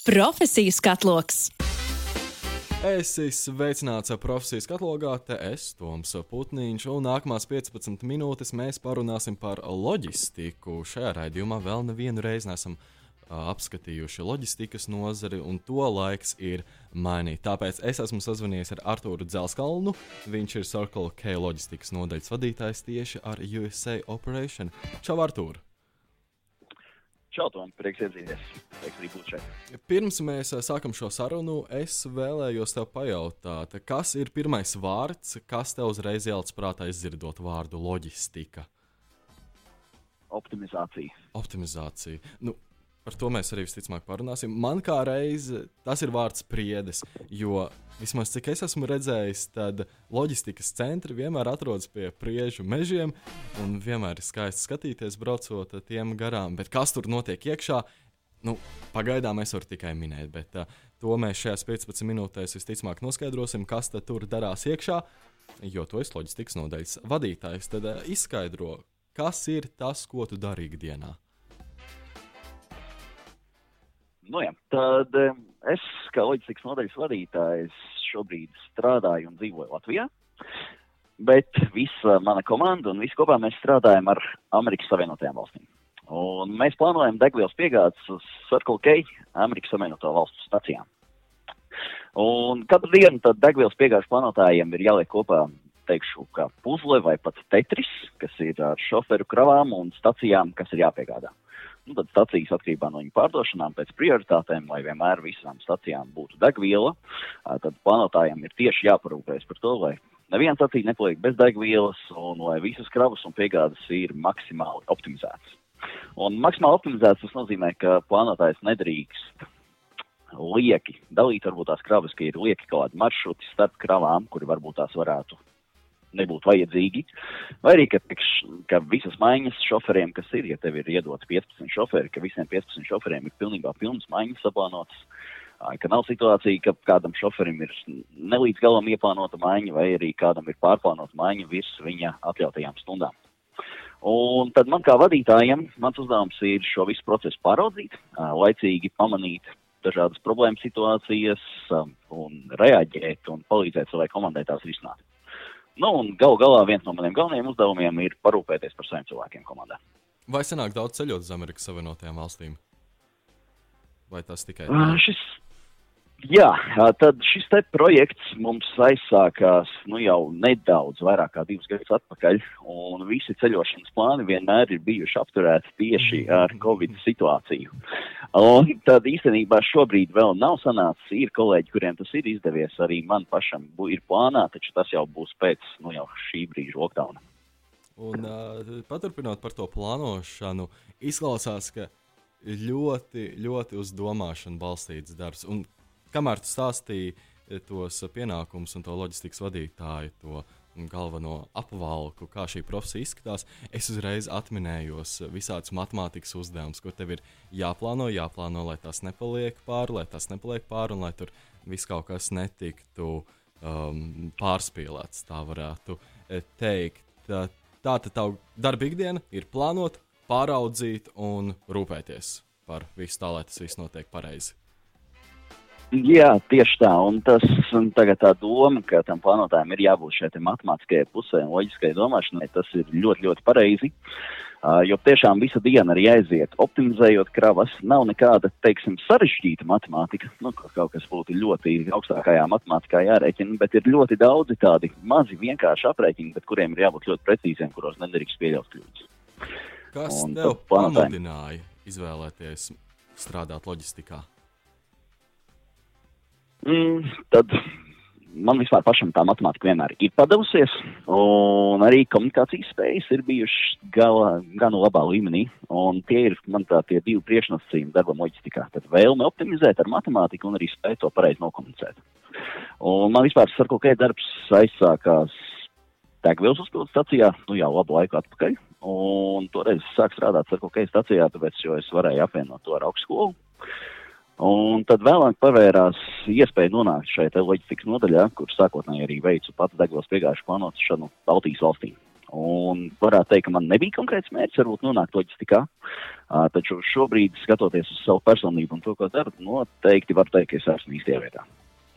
Profesiju skatloks! Esi sveicināts profesijas katalogā, te es, Toms Putniņš, un nākamās 15 minūtes mēs parunāsim par loģistiku. Šajā raidījumā vēl nevienu reizi nesam uh, apskatījuši loģistikas nozari, un to laiks ir mainīt. Tāpēc es esmu sazvanījies ar Artūru Dzelskalnu. Viņš ir Circle K loģistikas nodaļas vadītājs tieši ar USA Operation. Čau, Artūr! Čau, Tom, prieks iedzīties. Prieks arī būt šeit. Pirms mēs uh, sākam šo sarunu, es vēlējos tev pajautāt, kas ir pirmais vārds, kas tev uzreiz ielicis prātā izdzirdot vārdu loģistika? Optimizācija. Optimizācija. Nu, par to mēs arī visticamāk parunāsim. Man kā reize tas ir vārds priedes, jo vismaz cik es esmu redzējis, tad loģistikas centri vienmēr atrodas pie priežu mežiem, un vienmēr ir skaisti skatīties, braucot tiem garām. Bet kas tur notiek iekšā? Nu, pagaidām es varu tikai minēt, bet uh, to mēs šajās 15 minūtēs visticamāk noskaidrosim, kas tur darās iekšā. Jo tu esi loģistikas nodaļas vadītājs, tad uh, izskaidro, kas ir tas, ko tu dari ikdienā. Nu, jā, tad eh, es, kā loģistikas nodaļas vadītājs, šobrīd strādāju un dzīvoju Latvijā. Bet visa mana komanda un visi kopā mēs strādājam ar Amerikas Savienotajām valstīm. Un mēs plānojam degvielas piegādes uz Circle K Amerikas Savienoto valstu stacijām. Un katru dienu tad degvielas piegādes plānotājiem ir jāliek kopā, teikšu, kā puzle vai pat tetris, kas ir ar šoferu kravām un stacijām, kas ir jāpiegādā. Nu, tad stācijas atkarībā no viņu pārdošanām pēc prioritātēm, lai vienmēr visām stācijām būtu degviela, tad plānotājiem ir tieši jāparūpējas par to, lai neviena stācija nepaliek bez degvielas un lai visas kravas un piegādes ir maksimāli optimizētas. Un maksimāli optimizēts tas nozīmē, ka plānotājs nedrīkst lieki dalīt varbūt tās kravas, ka ir lieki kaut kādi maršruti starp kravām, kuri varbūt tās varētu nebūtu vajadzīgi. Vai arī, ka, ka visas maiņas šoferiem, kas ir, ja tev ir iedots 15 šoferi, ka visiem 15 šoferiem ir pilnībā pilnas maiņas saplānotas, ka nav situācija, ka kādam šoferim ir nelīdz galam ieplānota maiņa, vai arī kādam ir pārplānota maiņa virs viņa atļautajām stundām. Un tad man kā vadītājam, mans uzdevums ir šo visu procesu pāraudzīt, laicīgi pamanīt dažādas problēmas situācijas un reaģēt un palīdzēt savai komandai tās risināt. Nu, un gal galā viens no maniem galvenajiem uzdevumiem ir parūpēties par saviem cilvēkiem komandā. Vai sanāk daudz ceļot uz Amerikas Savienotajām valstīm? Vai tas tikai? Uh, šis, jā, tad šis te projekts mums aizsākās nu, jau nedaudz vairāk kā divus gadus atpakaļ, un visi ceļošanas plāni vienmēr ir bijuši apturēti tieši ar Covid situāciju. Un tad īstenībā šobrīd vēl nav sanācis. Ir kolēģi, kuriem tas ir izdevies, arī man pašam ir plānā, taču tas jau būs pēc nu, jau šī brīža lockdowna. Un, uh, paturpinot par to plānošanu, izklausās, ka ļoti, ļoti uz domāšanu balstīts darbs. Un kamēr tu stāstīji tos pienākumus un to loģistikas vadītāju, to galveno apvalku, kā šī profesija izskatās, es uzreiz atminējos visādus matemātikas uzdevumus, kur tev ir jāplāno, jāplāno, lai tas nepaliek pāri, lai tas nepaliek pāri un lai tur viss kaut kas netiktu um, pārspīlēts, tā varētu teikt. Tā, tā tad tava darba ikdiena ir plānot, pāraudzīt un rūpēties par visu tā, lai tas viss notiek pareizi. Jā, tieši tā. Un tas un tagad tā doma, ka tam plānotājam ir jābūt šai matemātiskajai pusē un loģiskajai domāšanai, tas ir ļoti, ļoti pareizi. Uh, jo tiešām visa diena arī aiziet, optimizējot kravas. Nav nekāda, teiksim, sarežģīta matemātika, nu, kaut kas būtu ļoti augstākajā matemātikā jārēķina, bet ir ļoti daudzi tādi mazi vienkārši aprēķini, bet kuriem ir jābūt ļoti precīziem, kuros nedrīkst pieļaut kļūdas. Kas un tev pamudināja izvēlēties strādāt loģistikā? Mm, tad man vispār pašam tā matemātika vienmēr ir padevusies, un arī komunikācijas spējas ir bijušas gala, gan labā līmenī. Tie ir man tā tie divi priekšnosacījumi darbam loģistikā. Tad vēlme optimizēt ar matemātiku un arī spēt to pareizi nokomunicēt. Un man vispār sarko, ka darbs aizsākās degvielas uzpildes stacijā, nu jau labu laiku atpakaļ. Un toreiz es sāku strādāt sarko, ka stacijā, tāpēc, jo es varēju apvienot to ar augstskolu. Un tad vēlāk pavērās iespēja nonākt šeit loģistikas nodaļā, kur sākotnēji arī veicu pats degvielas piegājušu plānošanu Baltijas valstīm. Un varētu teikt, ka man nebija konkrēts mērķis, varbūt nonākt loģistikā. Uh, taču šobrīd, skatoties uz savu personību un to, ko daru, noteikti var teikt, ka es esmu īstajā vietā.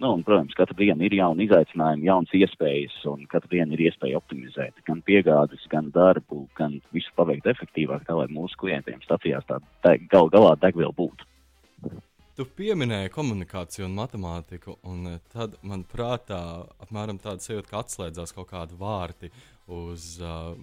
Nu, un, protams, katru dienu ir jauni izaicinājumi, jaunas iespējas, un katru dienu ir iespēja optimizēt gan piegādes, gan darbu, gan visu paveikt efektīvāk, tā lai mūsu klientiem stacijās tā gal galā degviela būtu. Tu pieminēji komunikāciju un matemātiku, un tad man prātā apmēram tāda sajūta, ka atslēdzās kaut kādi vārti uz uh,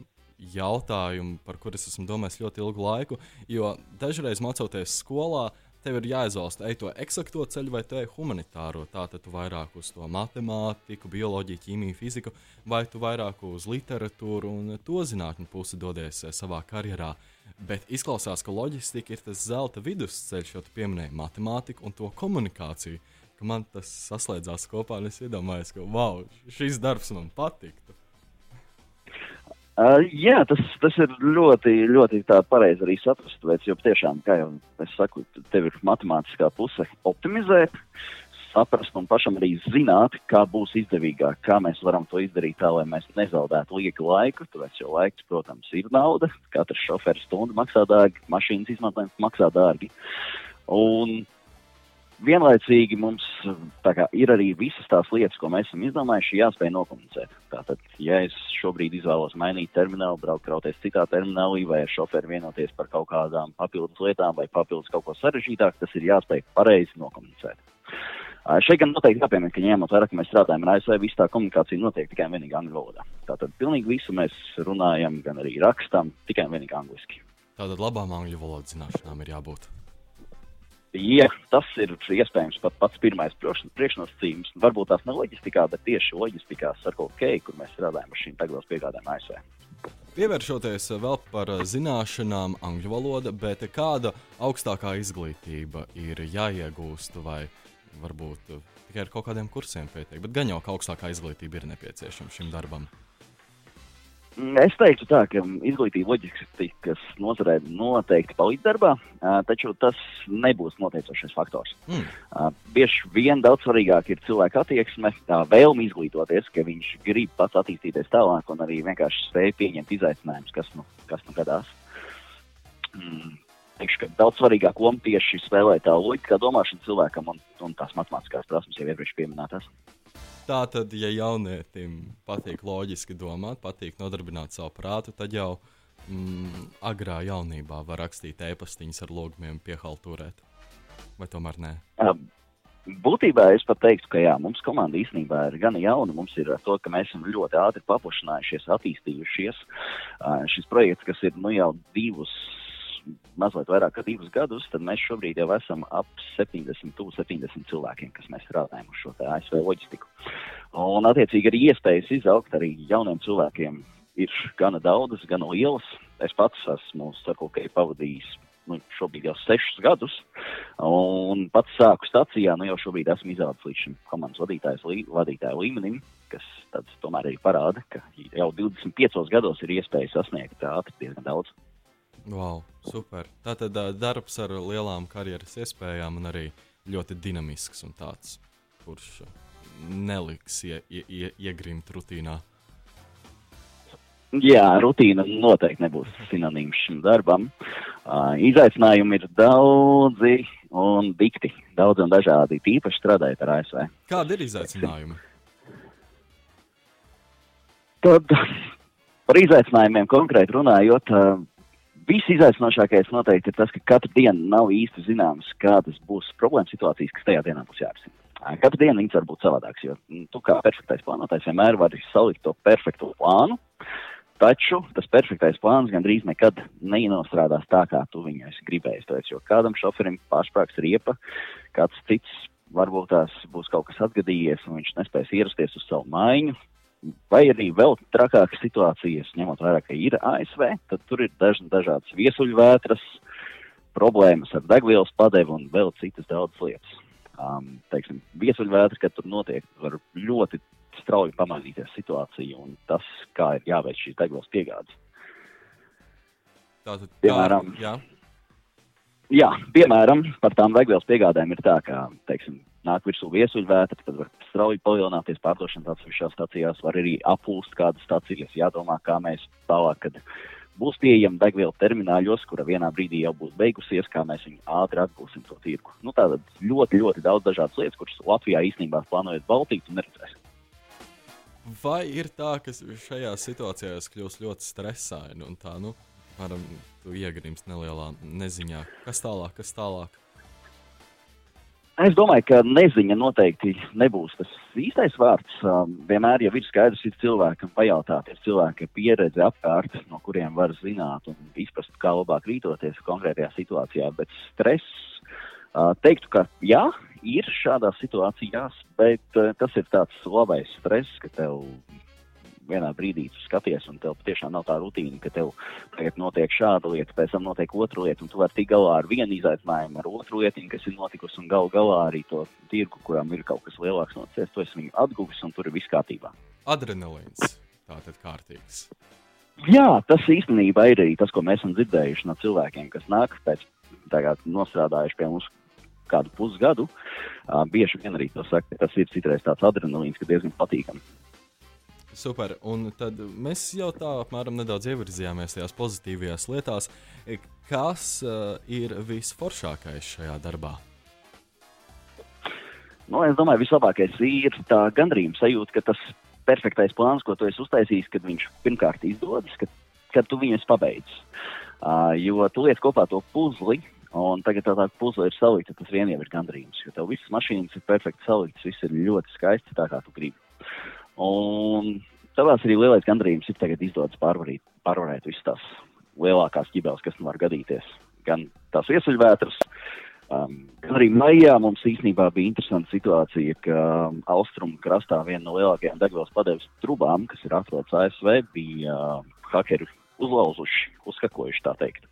jautājumu, par kuru es esmu domājis ļoti ilgu laiku. Jo dažreiz mācoties skolā, tev ir jāizvēlas, ej to eksakto ceļu vai te humanitāro. Tātad tu vairāk uz to matemātiku, bioloģiju, ķīmiju, fiziku, vai tu vairāk uz literatūru un to zinātņu pusi dodies eh, savā karjerā. Bet izklausās, ka loģistika ir tas zelta vidusceļš, jo tu pieminēji matemātiku un to komunikāciju. Man tas saslēdzās kopā, un es iedomājos, ka wow, šis darbs man patiktu. Uh, jā, tas, tas ir ļoti, ļoti pareizi arī saprast. Veids, jo tiešām, kā jau es saku, tev ir matemātiskā puse optimizēt, saprast un pašam arī zināt, kā būs izdevīgāk, kā mēs varam to izdarīt tā, lai mēs nezaudētu lieku laiku. Tāpēc jau laiks, protams, ir nauda. Katrs šoferis stundu maksā dārgi, mašīnas izmantojums maksā dārgi. Un vienlaicīgi mums kā, ir arī visas tās lietas, ko mēs esam izdomājuši, jāspēj nokomunicēt. Tātad, ja es šobrīd izvēlos mainīt terminālu, braukt krauties citā terminālī, vai ar šoferi vienoties par kaut kādām papildus lietām, vai papildus kaut ko sarežģītāku, tas ir jāspēj pareizi nokomunicēt. Šeit gan noteikti jāpiemina, ka ņemot vērā, ka mēs strādājam ar ASV, visa tā komunikācija notiek tikai un vienīgi angļu valodā. Tātad pilnīgi visu mēs runājam, gan arī rakstam tikai un vienīgi angliski. Tātad labām angļu valodas zināšanām ir jābūt. Ja tas ir iespējams pat pats pirmais priekšnosacījums, varbūt tās ne loģistikā, bet tieši loģistikā kā, kur mēs strādājam ar šīm degvielas piegādēm ASV. Pievēršoties vēl par zināšanām, angļu valoda, bet kāda augstākā izglītība ir jāiegūst, vai varbūt tikai ar kaut kādiem kursiem pietiek, bet gan jau ka augstākā izglītība ir nepieciešama šim darbam. Es teiktu tā, ka izglītība loģistikas nozarē noteikti palīdz darbā, taču tas nebūs noteicošais faktors. Mm. Bieži vien daudz svarīgāk ir cilvēka attieksme, vēlme izglītoties, ka viņš grib pats attīstīties tālāk un arī vienkārši spēj pieņemt izaicinājumus, kas nu, kas nu gadās. Mm. Teikšu, daudz svarīgāk loma tieši spēlē tā loģiskā domāšana cilvēkam un, un tās matemātiskās prasmes jau iepriekš pieminētās. Tā tad, ja jaunietim patīk loģiski domāt, patīk nodarbināt savu prātu, tad jau mm, agrā jaunībā var rakstīt e-pastiņas ar logiem, piehalturēt. Vai tomēr nē? Būtībā es pat teiktu, ka jā, mums komanda īstenībā ir gan jauna. Mums ir to, ka mēs esam ļoti ātri paplašinājušies, attīstījušies. Šis projekts, kas ir nu, jau divus mazliet vairāk kā divus gadus, tad mēs šobrīd jau esam ap 70, 70 cilvēkiem, kas mēs strādājam uz šo ASV loģistiku. Un, attiecīgi, arī iespējas izaugt arī jauniem cilvēkiem ir gana daudzas, gana lielas. Es pats esmu sarkokai pavadījis nu, šobrīd jau sešus gadus, un pats sāku stācijā, nu jau šobrīd esmu izaudzis līdz šim komandas vadītājas lī, vadītāja līmenim, kas tomēr arī parāda, ka jau 25 gados ir iespēja sasniegt ātri diezgan daudz. Wow, super. Tātad uh, darbs ar lielām karjeras iespējām un arī ļoti dinamisks un tāds, kurš neliks ie, ie, ie, iegrimt rutīnā. Jā, rutīna noteikti nebūs sinonīms šim darbam. Uh, izaicinājumi ir daudzi un dikti, daudz un dažādi, tīpaši strādājot ar ASV. Kādi ir izaicinājumi? Tad par izaicinājumiem konkrēti runājot, uh, Visizaicinošākais noteikti ir tas, ka katru dienu nav īsti zināms, kādas būs problēmas situācijas, kas tajā dienā būs jārisina. Katru dienu viņas var būt savādākas, jo nu, tu kā perfektais plānotājs vienmēr vari salikt to perfekto plānu, taču tas perfektais plāns gandrīz nekad neinostrādās tā, kā tu viņu esi gribējis. Tāpēc, jo kādam šoferim pārsprāgs riepa, kāds cits varbūt tās būs kaut kas atgadījies, un viņš nespēs ierasties uz savu maiņu, Vai arī vēl trakākas situācijas, ņemot vērā, ka ir ASV, tad tur ir daž, dažādas viesuļvētras, problēmas ar degvielas padevu un vēl citas daudzas lietas. Um, teiksim, viesuļvētra, kad tur notiek, var ļoti strauji pamainīties situācija un tas, kā ir jāveic šīs degvielas piegādes. Tātad, Piemēram, kā, jā. Jā, piemēram, par tām degvielas piegādēm ir tā, ka, teiksim, nāk virsū viesuļvētra, tad var strauji palielināties pārdošanas atsevišķās stacijās, var arī aplūst kādas stacijas. Jādomā, kā mēs tālāk, kad būs pieejama degviela termināļos, kura vienā brīdī jau būs beigusies, kā mēs viņu ātri atgūsim to tirgu. Nu, tātad ļoti, ļoti daudz dažādas lietas, kuras Latvijā īstenībā plānojot baltīt un neredzēsim. Vai ir tā, ka šajā situācijā es kļūstu ļoti stresaini un tā, nu, tu iegrimst nelielā neziņā? Kas tālāk, kas tālāk? Es domāju, ka neziņa noteikti nebūs tas īstais vārds. Um, vienmēr jau ir skaidrs, ir cilvēkam pajautāt, ir cilvēki ar pieredzi apkārt, no kuriem var zināt un izprast, kā labāk rīkoties konkrētajā situācijā. Bet stress, uh, teiktu, ka jā, ir šādās situācijās, bet uh, tas ir tāds labais stress, ka tev vienā brīdī tu skaties, un tev tiešām nav tā rutīna, ka tev tagad notiek šāda lieta, pēc tam notiek otra lieta, un tu vari tikt galā ar vienu izaicinājumu, ar otru lietu, kas ir notikusi, un gal galā arī to tirgu, kuram ir kaut kas lielāks nocies, tu esi viņu atguvis, un tur ir viss kārtībā. Adrenalīns tātad kārtīgs. Jā, tas īstenībā ir arī tas, ko mēs esam dzirdējuši no cilvēkiem, kas nāk pēc tagad nostrādājuši pie mums kādu pusgadu, uh, bieži vien arī to saka, ka tas ir citreiz tāds adrenalīns, ka diezgan patīkami. Super, un tad mēs jau tā apmēram nedaudz ievirzījāmies tajās pozitīvajās lietās. Kas uh, ir visforšākais šajā darbā? Nu, es domāju, vislabākais ir tā gandrījuma sajūta, ka tas perfektais plāns, ko tu esi uztaisījis, kad viņš pirmkārt izdodas, kad, kad tu viņu pabeidz. Uh, jo tu liec kopā to puzli, Un tagad tā, tā puzle ir salikta, tas vien jau ir gandrījums. Jo tev visas mašīnas ir perfekti saliktas, viss ir ļoti skaisti tā, kā tu gribi. Un tāpēc arī lielais gandrījums ir tagad izdodas pārvarīt, pārvarēt visas tās lielākās ķibeles, kas nu var gadīties. Gan tās iesaļvētras, um, gan arī maijā mums īstenībā bija interesanta situācija, ka um, austrumu krastā viena no lielākajām degvielas padeves trubām, kas ir atrodas ASV, bija uh, hakeri uzlauzuši, uzkakojuši tā teikt.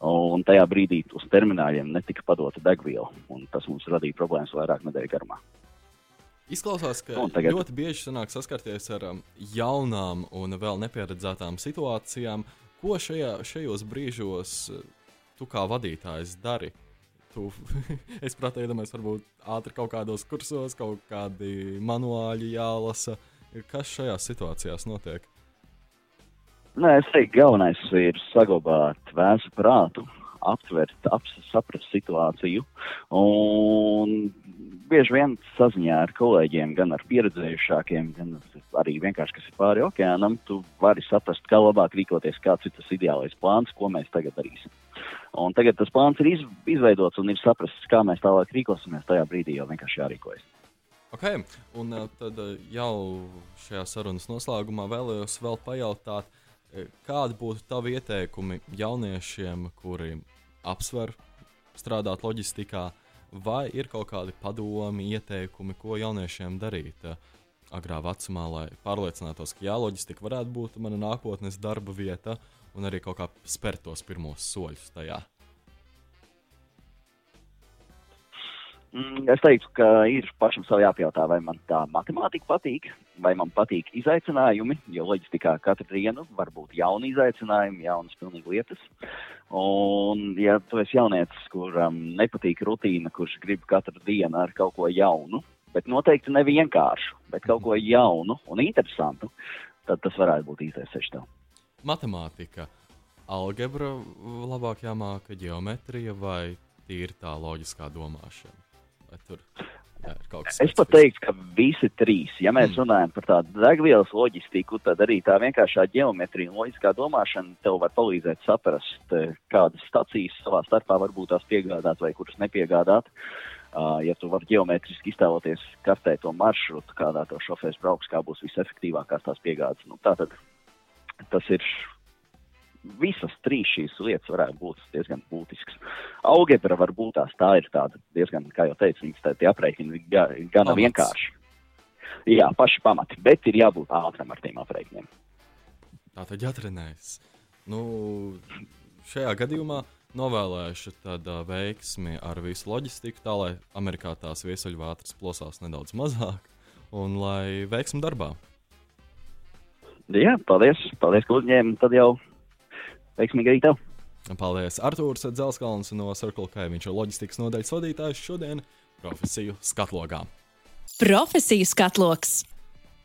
Un tajā brīdī uz termināļiem netika padota degviela, un tas mums radīja problēmas vairāk nedēļu garumā. Izklausās, ka un tagad... ļoti bieži sanāk saskarties ar um, jaunām un vēl nepieredzētām situācijām. Ko šajā, šajos brīžos uh, tu kā vadītājs dari? Tu, es prātā iedomājos, varbūt ātri kaut kādos kursos, kaut kādi manuāļi jālasa. Kas šajās situācijās notiek? Nē, es teiktu, galvenais ir saglabāt vēsu prātu, aptvert, ap, saprast situāciju. Un bieži vien saziņā ar kolēģiem, gan ar pieredzējušākiem, gan arī vienkārši, kas ir pāri okeānam, tu vari saprast, kā labāk rīkoties, kāds ir tas ideālais plāns, ko mēs tagad darīsim. Un tagad tas plāns ir iz, izveidots un ir saprasts, kā mēs tālāk rīkosimies. Tajā brīdī jau vienkārši jārīkojas. Okay. Un uh, tad uh, jau šajā sarunas noslēgumā vēlējos vēl pajautāt, Eh, kādi būtu tavi ieteikumi jauniešiem, kuri apsver strādāt loģistikā, vai ir kaut kādi padomi, ieteikumi, ko jauniešiem darīt eh, agrā vecumā, lai pārliecinātos, ka jā, loģistika varētu būt mana nākotnes darba vieta un arī kaut kā spērt tos pirmos soļus tajā? Es teiktu, ka ir pašam sev jāpajautā, vai man tā matemātika patīk, vai man patīk izaicinājumi, jo loģistikā katru dienu var būt jauni izaicinājumi, jaunas pilnīgi lietas. Un, ja tu esi jaunietis, kuram nepatīk rutīna, kurš grib katru dienu ar kaut ko jaunu, bet noteikti ne vienkāršu, bet kaut ko jaunu un interesantu, tad tas varētu būt īstais ceļš tev. Matemātika, algebra labāk jāmāka, geometrija vai tīri tā loģiskā domāšana? Tur, jā, es pat teiktu, ka visi trīs. Ja mēs mm. runājam par tādu degvielas loģistiku, tad arī tā vienkāršā geometrija un loģiskā domāšana tev var palīdzēt saprast, eh, kādas stacijas savā starpā varbūt tās piegādāt vai kuras nepiegādāt. Uh, ja tu vari geometriski iztēloties kartē to maršrutu, kādā to šofērs brauks, kā būs visefektīvākās tās piegādes. Nu, tātad tas ir visas trīs šīs lietas varētu būt diezgan būtiskas. Algebra var būt tās, tā ir tāda diezgan, kā jau teicu, viņas tā, tie aprēķini ga, gana Pamats. vienkārši. Jā, paši pamati, bet ir jābūt ātram ar tiem aprēķiniem. Tā tad jātrenējas. Nu, šajā gadījumā novēlēšu tādu veiksmi ar visu loģistiku, tā lai Amerikā tās viesuļvētras plosās nedaudz mazāk un lai veiksmi darbā. Jā, paldies, paldies, ka uzņēmāt. Tad jau veiksmīgi arī tev! Paldies, Arthurs Dzelskalns no Circle K. Viņš ir loģistikas nodaļas vadītājs šodien profesiju skatlogā. Profesiju skatloks!